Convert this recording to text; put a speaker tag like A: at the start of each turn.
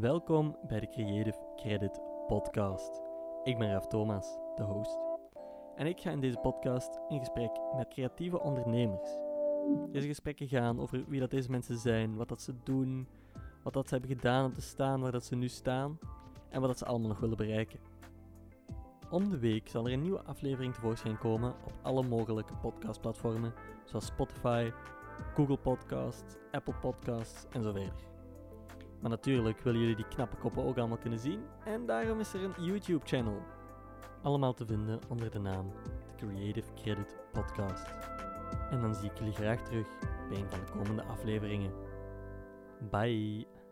A: Welkom bij de Creative Credit Podcast. Ik ben Raf Thomas, de host. En ik ga in deze podcast in gesprek met creatieve ondernemers. Deze gesprekken gaan over wie dat deze mensen zijn, wat dat ze doen, wat dat ze hebben gedaan om te staan waar dat ze nu staan en wat dat ze allemaal nog willen bereiken. Om de week zal er een nieuwe aflevering tevoorschijn komen op alle mogelijke podcastplatformen zoals Spotify, Google Podcasts, Apple Podcasts en zo verder. Maar natuurlijk willen jullie die knappe koppen ook allemaal kunnen zien en daarom is er een YouTube-channel. Allemaal te vinden onder de naam The Creative Credit Podcast. En dan zie ik jullie graag terug bij een van de komende afleveringen. Bye!